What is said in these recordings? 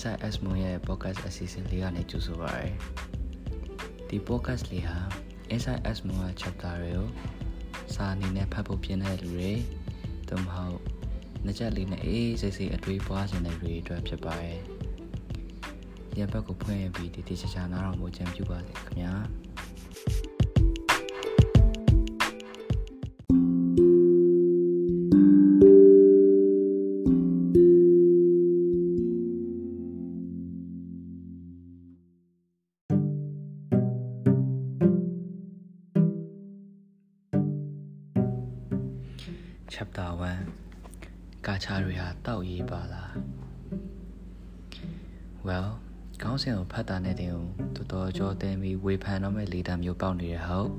SIS မွန်ရဲ့ podcast အစီအစဉ်လေးကနေကြိုဆိုပါရစေဒီ podcast လေးဟာ SIS မွန်ရဲ့ chapter တွေကိုစာအနေနဲ့ဖတ်ဖို့ပြင်တဲ့လူတွေသို့မဟုတ်နှစ်ချက်လေးနဲ့အေးစိတ်စိတ်အတွေးပွားခြင်းတဲ့လူတွေအတွက်ဖြစ်ပါတယ်ရဘက်ကိုဖွင့်ရပြီးဒီတိကျချာနားတော်မူခြင်းပြုပါစေခင်ဗျာ chapter 1ကာချာတွေဟာတောက်ရေးပါလား well ကောင်းစင်ကိုဖတ်တာနဲ့တင်ကိုတော်တော်ကြောသိမ်းပြီးဝေဖန်တော့မဲ့လေတာမျိုးပေါက်နေရဟုတ်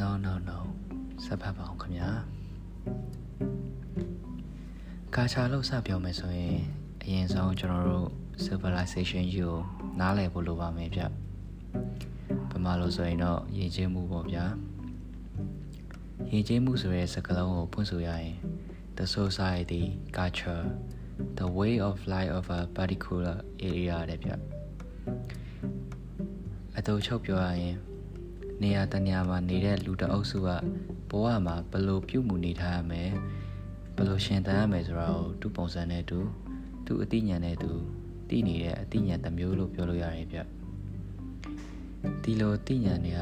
no no no ဆက်ဖတ်ပါအောင်ခင်ဗျာကာချာလို့စပြောမယ်ဆိုရင်အရင်ဆုံးကျွန်တော်တို့ civilization ကြီးကိုနားလည်ဖို့လိုပါမယ်ဗျပမာလို့ဆိုရင်တော့ရည်ချင်းမှုပေါ့ဗျာ ယဉ်ကျေးမှုဆိုတဲ့စကားလုံးကိုဖွင့်ဆိုရရင် the society culture the way of life of a particular area တဲ့ဗျအတူချုပ်ပြောရရင်နေရာတနေရာမှာနေတဲ့လူတအုပ်စုကဘဝမှာဘယ်လိုပြုမှုနေထိုင်ရမယ်ဘယ်လိုရှင်သန်ရမယ်ဆိုတာကိုသူ့ပုံစံနဲ့သူသူ့အသိဉာဏ်နဲ့သူသိနေတဲ့အသိဉာဏ်တစ်မျိုးလို့ပြောလို့ရတယ်ဗျဒီလိုအသိဉာဏ်တွေက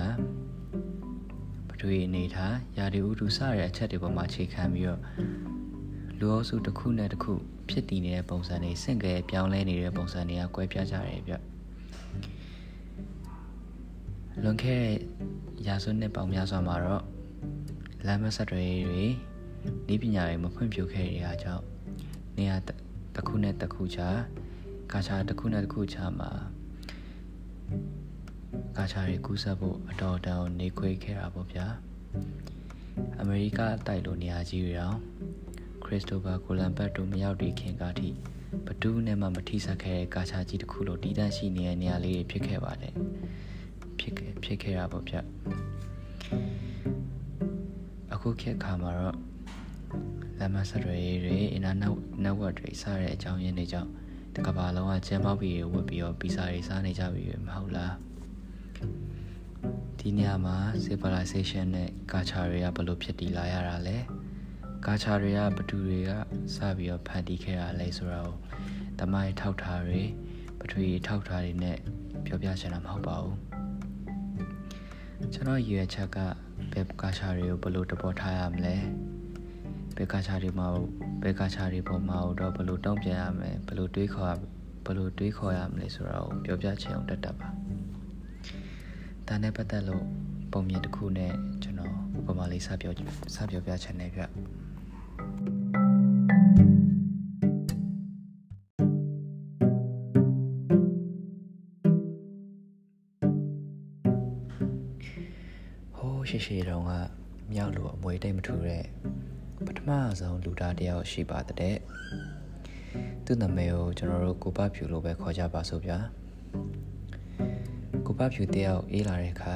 တွေအနေထားရာဒီဥတုစတဲ့အချက်တွေပေါ်မှာအခြေခံပြီးတော့လူအုပ်စုတစ်ခုနဲ့တစ်ခုဖြစ်တည်နေတဲ့ပုံစံတွေဆင့်ကဲပြောင်းလဲနေတဲ့ပုံစံတွေကကွဲပြားကြတယ်ဗျလွန်ခဲ့တဲ့ရာစုနှစ်ပေါင်းများစွာမှာတော့လမ်းမဆက်တွေတွေဤပညာတွေမဖွံ့ဖြိုးခဲ့တဲ့အားကြောင့်နေရာတစ်ခုနဲ့တစ်ခုခြားကာချာတစ်ခုနဲ့တစ်ခုခြားမှာ ကာချာတွေကူးဆက်ဖို့အတော်တန်နေခွေခဲ့တာပေါ့ဗျာအမေရိကအတိုက်လိုနေရာကြီးတွေတောင်ခရစ်စတိုဖာကိုလံဘတ်တို့မရောက်တည်ခင်ကားထိဘဒူးနဲ့မှမထိဆက်ခဲ့တဲ့ကာချာကြီးတစ်ခုလိုတည်တံ့ရှိနေတဲ့နေရာလေးတွေဖြစ်ခဲ့ပါတယ်ဖြစ်ခဲ့ဖြစ်ခဲ့တာပေါ့ဗျအခုခေတ်ခါမှာတော့လမ်းမဆက်တွေတွေအင်တာနက်နက်ဝက်တွေစတဲ့အကြောင်းရင်းတွေကြောင့်တကဘာလုံးကကျန်းပေါက်ပြီးဝတ်ပြီးတော့ပီဇာတွေစားနေကြပြီမဟုတ်လား ဒီနေရာမှာ civilization နဲ့ culture တွေကဘယ်လိုဖြစ်တည်လာရတာလဲ culture တွေကဘသူတွေကစပြီးတော့ဖန်တီးခဲ့တာလဲဆိုတော့တမိုင်းထောက်ထားတွေပထဝီထောက်ထားတွေနဲ့ပြောပြချင်တာမဟုတ်ပါဘူးကျွန်တော်ရွေချက်ကဘယ် culture တွေကိုဘယ်လိုတပေါ်ထားရမလဲဘယ် culture တွေမှာဘယ် culture တွေပေါ်မှာတော့ဘယ်လိုတုံ့ပြန်ရမလဲဘယ်လိုတွေးခေါ်ဘယ်လိုတွေးခေါ်ရမလဲဆိုတော့ပြောပြချင်အောင်တက်တက်ပါ ဒါနဲ့ပတ်သက်လို့ပုံမြင်တစ်ခုနဲ့ကျွန်တော်ဥပမာလေးစပြောစပြောပြချင်တယ်ဗျဟိုးရှိရှိတုန်းကမြောက်လို့အမွေတိတ်မထူတဲ့ပထမဆုံးလူသားတယောက်ရှိပါတဲ့သူ့နာမည်ကိုကျွန်တော်တို့ကိုပဖြူလို့ပဲခေါ်ကြပါစို့ဗျာ ကိုပဖြူတယောက်အေးလာတဲ့အခါ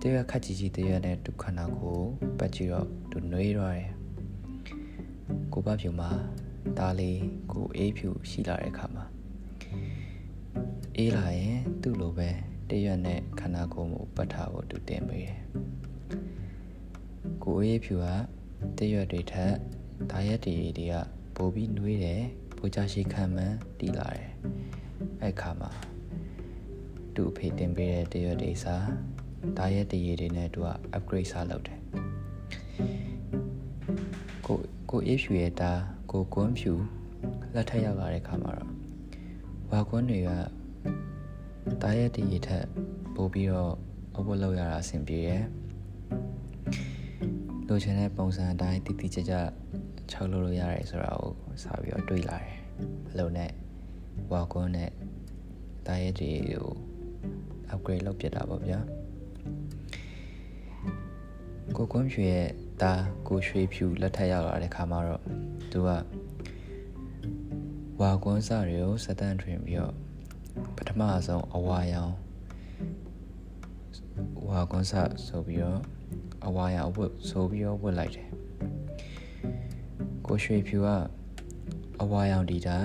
တရွက်ခက်ကြီးကြီးတရွက်နဲ့ဒုက္ခနာကိုပတ်ကြည့်တော့သူနှွေးတော့တယ်ကိုပဖြူမှာဒါလေးကိုအေးဖြူရှိလာတဲ့အခါမှာအေးလာရင်သူ့လိုပဲတရွက်နဲ့ခန္ဓာကိုယ်ကိုပတ်ထားဖို့သူတင်ပေးတယ်ကိုအေးဖြူကတရွက်တွေထက်ဒါရက်တွေတွေကပိုပြီးနှွေးတယ်ပိုချရှိခံမှန်းတီးလာတယ်အဲ့ခါမှာ သူ့အဖေတင်ပေးတဲ့တရွတ်တွေစာဒါရဲ့တရေတွေနဲ့သူက upgrade စာလုပ်တယ်ကိုကိုအေးဖြူရဲ့ဒါကိုကွန်းဖြူလက်ထက်ရောက်လာတဲ့ခါမှာတော့ဝါကွန်းတွေကဒါရဲ့တရေထက်ပို့ပြီးတော့အဝတ်လောက်ရတာအဆင်ပြေတယ်လိုချင်တဲ့ပုံစံအတိုင်းတိတိကျကျချုပ်လို့လို့ရတယ်ဆိုတာကိုစာပြီးတော့တွေးလာတယ်အလုံးနဲ့ဝါကွန်းနဲ့ဒါရဲ့တွေကို upgrade လုပ်ပြတာပေါ့ဗျာကိုကွန်းဖြူရဲ့ဒါကိုရွှေဖြူလက်ထက်ရောက်လာတဲ့ခါမှာတော့သူကဝါကွန်းစတွေကိုစတန်ထွင်ပြီးတော့ပထမဆုံးအဝါရောင်ဝါကွန်းစဆိုပြီးတော့အဝါရောင်ဝတ်ဆိုပြီးတော့ဝတ်လိုက်တယ်ကိုရွှေဖြူကအဝါရောင်ဒီတာ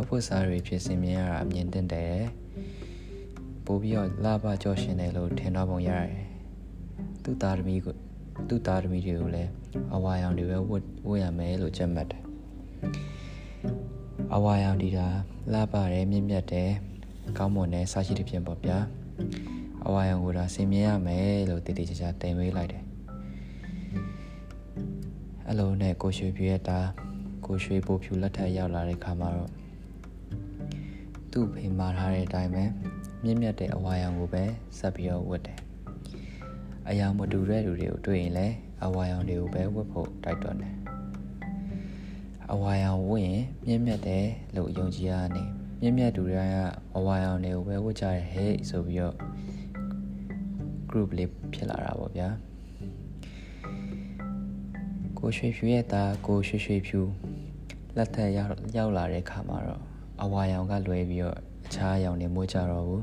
အဖွက်စားတွေဖြစ်စင်မြင်ရတာအမြင်တင်တယ် ပို့ပြီးတော့လာဘကြော့ရှင်တယ်လို့ထင်တော့ပုံရတယ်သူ့သားသမီးကိုသူ့သားသမီးတွေကိုလည်းအဝါရောင်တွေပဲဝတ်ဝတ်ရမယ်လို့ကြက်မှတ်တယ်အဝါရောင်ဒီတာလာပါတယ်မြင့်မြတ်တယ်ကောင်းမွန်တယ်စားရှိတဲ့ပြင်ပေါ့ဗျာအဝါရောင်ကိုဒါစင်မြင်ရမယ်လို့တည်တည်ချာချာတင်ပေးလိုက်တယ်အလုံးနဲ့ကိုရွှေပြည့်ရဲ့တာကိုရွှေပိုဖြူလက်ထက်ရောက်လာတဲ့ခါမှာတော့သူ့ဖေမာထားတဲ့အတိုင်းပဲ မြင့်မြတ်တဲ့အဝါရောင်ကိုပဲဆက်ပြီးတော့ဝတ်တယ်အယောင်မတူတဲ့လူတွေကိုတွေ့ရင်လည်းအဝါရောင်တွေကိုပဲဝတ်ဖို့တိုက်တွန်းတယ်အဝါရောင်ဝတ်ရင်မြင့်မြတ်တယ်လို့ယုံကြည်ရနေမြင့်မြတ်သူတွေကအဝါရောင်တွေကိုပဲဝတ်ကြရဟဲ့ဆိုပြီးတော့ group လေးဖြစ်လာတာပေါ့ဗျာကိုရွှေဖြူရဲ့သားကိုရွှေရွှေဖြူလက်ထက်ရောက်ရောက်လာတဲ့ခါမှာတော့အဝါရောင်ကလွဲပြီးတော့ အခြားအရောင်တွေမွေးကြတော့ဘူး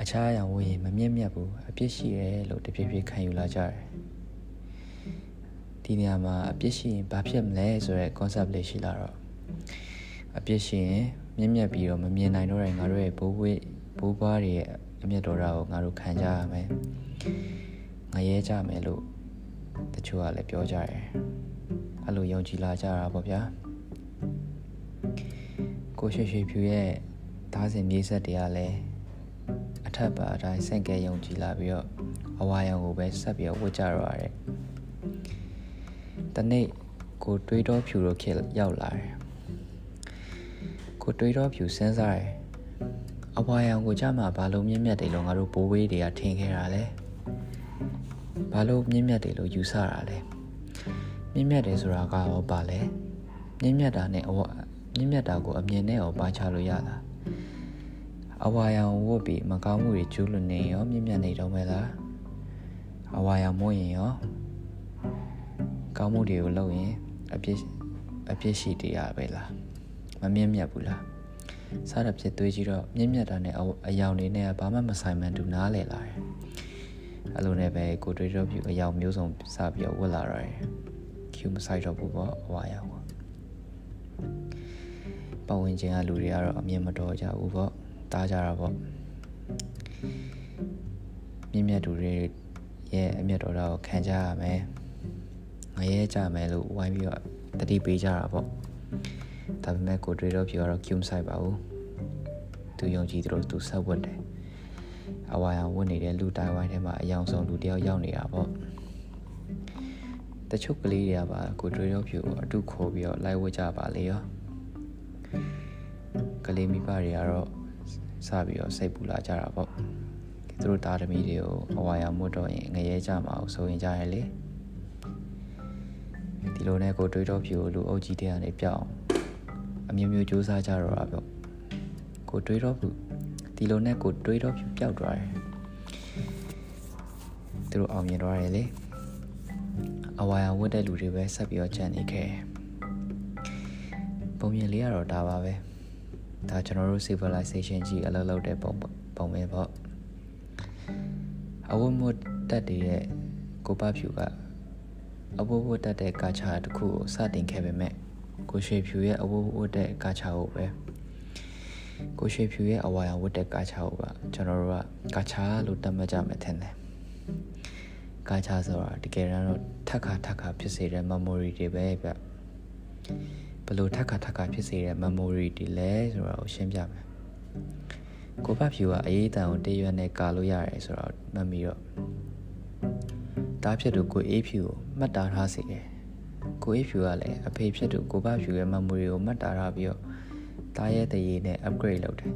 အခြားအရောင်ဝေးရင်မမြင့်မြတ်ဘူးအပြစ်ရှိတယ်လို့တဖြည်းဖြည်းခံယူလာကြတယ်ဒီနေရာမှာအပြစ်ရှိရင်ဘာဖြစ်မလဲဆိုတဲ့ concept လေးရှိလာတော့အပြစ်ရှိရင်မြင့်မြတ်ပြီးတော့မမြင်နိုင်တော့တဲ့ငါတို့ရဲ့ဘိုးဘွေးဘိုးဘွားတွေရဲ့အမျက်တော်တာကိုငါတို့ခံကြရမယ်ငရဲကြမယ်လို့တချို့ကလည်းပြောကြတယ်အဲ့လိုယုံကြည်လာကြတာပေါ့ဗျာကိုရွှေရွှေဖြူရဲ့ သားစဉ်မြေးဆက်တွေကလည်းအထက်ပါအတိုင်းစင့်ကဲယုံကြည်လာပြီးတော့အဝါရောင်ကိုပဲဆက်ပြီးဝတ်ကြတော့ရတယ်တနေ့ကိုတွေးတော့ဖြူတော့ခေရောက်လာတယ်ကိုတွေးတော့ဖြူစဉ်းစားတယ်အဝါရောင်ကိုကြမှာဘာလို့မြင့်မြတ်တယ်လို့ငါတို့ဘိုးဝေးတွေကထင်ခဲ့တာလဲဘာလို့မြင့်မြတ်တယ်လို့ယူဆတာလဲမြင့်မြတ်တယ်ဆိုတာကရောပါလဲမြင့်မြတ်တာနဲ့အဝမြင့်မြတ်တာကိုအမြင်နဲ့ရောပါချလို့ရလား အဝါရောင်ဝတ်ပြီးမကောင်းမှုတွေကျူးလွန်နေရောမြင့်မြတ်နေတော့မဲလားအဝါရောင်မို့ရင်ရောကောင်းမှုတွေကိုလုပ်ရင်အပြစ်အပြစ်ရှိတရားပဲလားမမြင့်မြတ်ဘူးလားစားရဖြစ်သွေးကြီးတော့မြင့်မြတ်တာနဲ့အယောင်တွေနဲ့ဘာမှမဆိုင်မှန်တူနားလေလာတယ်အဲ့လိုနဲ့ပဲကိုတွေးတော့ပြအယောင်မျိုးစုံစပြီးတော့ဝတ်လာရတယ်ကျူမဆိုင်တော့ဘူးပေါ့အဝါရောင်ပတ်ဝန်းကျင်ကလူတွေကတော့အမြင်မတော်ကြဘူးပေါ့ တားကြတာပေါ့မြင့်မြတ်သူတွေရဲ့အမျက်တော်တာကိုခံကြရမယ်ငရဲကြမယ်လို့ဝိုင်းပြီးတော့တတိပေးကြတာပေါ့ဒါပေမဲ့ကိုတွေတော့ပြောတော့ကျုံဆိုင်ပါဘူးသူယုံကြည်သူတို့သူဆက်ဝတ်တယ်အဝါရောင်ဝတ်နေတဲ့လူတိုင်းဝိုင်းထဲမှာအယောင်ဆုံးလူတယောက်ရောက်နေတာပေါ့တချို့ကလေးတွေကပါကိုတွေတော့ဖြူအတုခေါ်ပြီးတော့လိုက်ဝတ်ကြပါလေရောကလေးမိဘတွေကတော့ စပြီးတော့စိတ်ပူလာကြတာပေါ့သူတို့သားသမီးတွေကိုအဝါရောင်မွတ်တော့ရင်ငရဲကြမှာအောင်ဆိုရင်ကြရလေဒီလိုနဲ့ကိုတွေးတော့ဖြူလူအုပ်ကြီးတဲ့ကနေပြောင်းအမျိုးမျိုးစူးစမ်းကြတော့တာပေါ့ကိုတွေးတော့ဖြူဒီလိုနဲ့ကိုတွေးတော့ဖြူပျောက်သွားတယ်သူတို့အောင်မြင်သွားတယ်လေအဝါရောင်ဝတ်တဲ့လူတွေပဲဆက်ပြီးတော့ကြံ့နေခဲ့ပုံမြင်လေးကတော့ဒါပါပဲ ဒါကျွန်တော်တို့ civilization ကြီးအလုပ်လုပ်တဲ့ပုံပုံပဲပေါ့အဝတ်မတက်တဲ့ကိုပဖြူကအဝတ်ဝတ်တက်တဲ့ကာချာတစ်ခုကိုစတင်ခဲ့ပေမဲ့ကိုရွှေဖြူရဲ့အဝတ်ဝတ်တဲ့ကာချာကိုပဲကိုရွှေဖြူရဲ့အဝါရောင်ဝတ်တဲ့ကာချာကိုကကျွန်တော်တို့ကကာချာလို့တတ်မှတ်ကြမယ်ထင်တယ်ကာချာဆိုတာတကယ်တော့ထက်ခါထက်ခါဖြစ်စေတဲ့ memory တွေပဲဗျ ဘလို့ထက်ခါထက်ခါဖြစ်စေတဲ့ memory တွေလဲဆိုတာကိုရှင်းပြမယ်ကိုဖဖြူကအရေးတန်ကိုတရွက်နဲ့ကာလို့ရတယ်ဆိုတော့မှတ်ပြီးတော့တားဖြစ်သူကိုအေးဖြူကိုမှတ်တာထားစေတယ်ကိုအေးဖြူကလည်းအဖေဖြစ်သူကိုဖဖြူရဲ့ memory ကိုမှတ်တာထားပြီးတော့တားရဲ့တရေနဲ့ upgrade လုပ်တယ်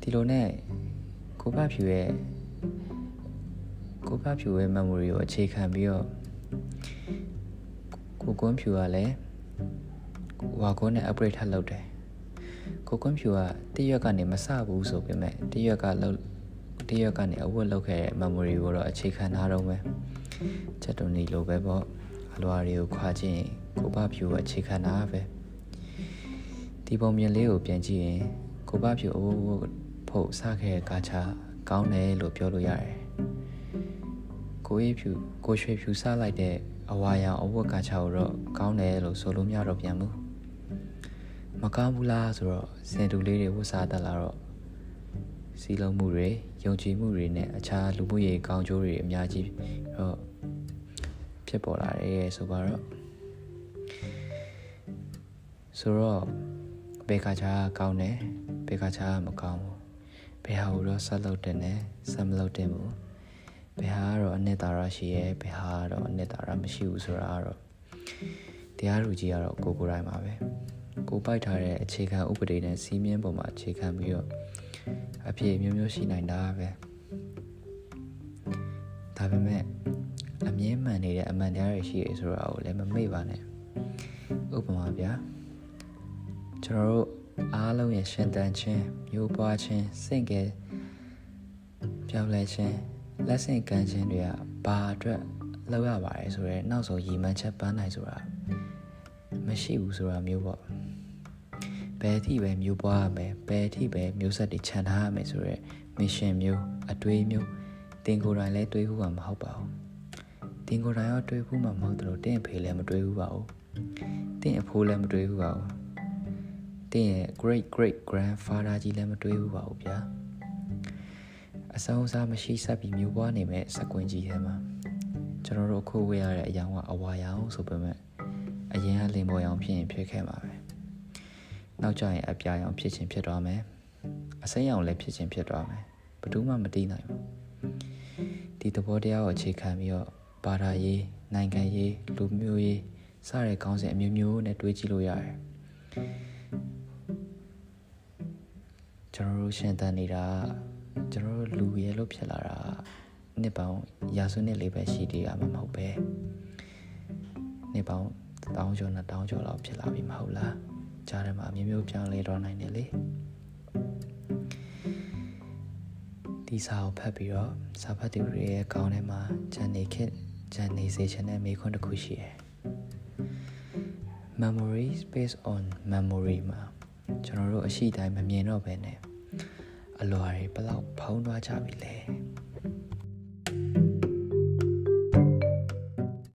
ဒီလိုနဲ့ကိုဖဖြူရဲ့ကိုဖဖြူရဲ့ memory ကိုအခြေခံပြီးတော့ ကိုကွန်းဖြူကလည်းဝါကုန်းနဲ့ upgrade ထပ်လုပ်တယ်ကိုကွန်းဖြူကတရွက်ကနေမစဘူးဆိုပေမဲ့တရွက်ကလောက်တရွက်ကနေအဝတ်လောက်ခဲ့တဲ့ memory ကိုတော့အခြေခံထားတော့မယ်ချက်တုံနေလိုပဲပေါ့အလွာတွေကိုခွာခြင်းကိုဘဖြူကအခြေခံတာပဲဒီပုံမြင်လေးကိုပြန်ကြည့်ရင်ကိုဘဖြူအဝတ်ဖို့စခဲ့တဲ့ကာချာကောင်းတယ်လို့ပြောလို့ရတယ်ကိုအေးဖြူကိုရွှေဖြူစလိုက်တဲ့ အဝါရောင်အဝတ်ကာချာကိုတော့ကောင်းတယ်လို့ဆိုလို့မရတော့ပြန်ဘူးမကောင်းဘူးလားဆိုတော့စင်တူလေးတွေဝတ်စားတတ်လာတော့စီလုံးမှုတွေယုံကြည်မှုတွေနဲ့အခြားလူမှုရေးကောင်းကျိုးတွေအများကြီးတော့ဖြစ်ပေါ်လာတယ်ဆိုပါတော့ဆိုတော့ဘယ်ခါချာကောင်းတယ်ဘယ်ခါချာမကောင်းဘူးဘယ်ဟာကိုတော့ဆက်လုပ်တင်တယ်ဆက်မလုပ်တင်ဘူး ဘယ်ဟာကတော့အနှစ်သာရရှိရဲဘယ်ဟာကတော့အနှစ်သာရမရှိဘူးဆိုတာကတော့တရားလူကြီးကတော့ကိုကိုယ်တိုင်ပါပဲကိုပိုက်ထားတဲ့အခြေခံဥပဒေနဲ့စီးမြင်ပုံမှာအခြေခံပြီးတော့အပြည့်မျိုးမျိုးရှိနိုင်တာပဲဒါပေမဲ့အမြဲမှန်နေတဲ့အမှန်တရားတွေရှိရဆိုတာကိုလည်းမမေ့ပါနဲ့ဥပမာဗျာကျွန်တော်တို့အားလုံးရဲ့ရှင်တန်ခြင်းမျိုးပွားခြင်းစိတ်ကဲပြောင်းလဲခြင်း လက်ဆင့်ကမ်းခြင်းတွေကဘာအတွက်လောက်ရပါတယ်ဆိုတော့နောက်ဆုံးရည်မှန်းချက်ပန်းနိုင်ဆိုတာမရှိဘူးဆိုတာမျိုးပေါ့ဘယ်အထိပဲမျိုးပွားရမယ်ဘယ်အထိပဲမျိုးဆက်တွေခြံထားရမယ်ဆိုတော့ mission မျိုးအတွေးမျိုးတင်ကိုယ်တိုင်လည်းတွေးဖို့မှမဟုတ်ပါဘူးတင်ကိုယ်တိုင်ရောတွေးဖို့မှမဟုတ်တယ်လို့တင့်အဖေလည်းမတွေးဘူးပါဘူးတင့်အဖိုးလည်းမတွေးဘူးပါဘူးတင့်ရဲ့ great great grandfather ကြီးလည်းမတွေးဘူးပါဘူးဗျာ အဆောင်အစားမရှိဆက်ပြီးမျိုးပွားနေမဲ့စကွင်းကြီးထဲမှာကျွန်တော်တို့အခုဝေးရတဲ့အယောင်ကအဝါရောင်ဆိုပေမဲ့အရင်ကလင်ပေါ်ရောင်ဖြစ်ရင်ဖြစ်ခဲ့မှာပဲနောက်ကျရင်အပြာရောင်ဖြစ်ခြင်းဖြစ်သွားမယ်အစိမ်းရောင်လည်းဖြစ်ခြင်းဖြစ်သွားမယ်ဘယ်သူမှမသိနိုင်ဘူးဒီသဘောတရားကိုအခြေခံပြီးတော့ဘာသာရေးနိုင်ငံရေးလူမျိုးရေးစတဲ့ခေါင်းစဉ်အမျိုးမျိုးနဲ့တွေးကြည့်လို့ရတယ်ကျွန်တော်တို့ရှင်းတန်းနေတာ ကျွန်တော်တို့လူရဲလို့ဖြစ်လာတာနှစ်ပေါင်းရာစုနှစ်လေးပဲရှိသေးတာမှမဟုတ်ပဲနှစ်ပေါင်းတောင်းကျော်နဲ့တောင်းကျော်လောက်ဖြစ်လာပြီမဟုတ်လားကြားထဲမှာအမျိုးမျိုးပြောင်းလဲတော့နိုင်တယ်လေဒီစာကိုဖတ်ပြီးတော့စာဖတ်သူတွေရဲ့ကောင်းထဲမှာဂျန်နေခက်ဂျန်နေစေချင်တဲ့မိခွန်းတစ်ခုရှိတယ် memory based on memory မှာကျွန်တော်တို့အရှိတိုင်းမမြင်တော့ဘဲနဲ့ အလွာတွေဘလောက်ဖောင်းသွားကြပြီလဲ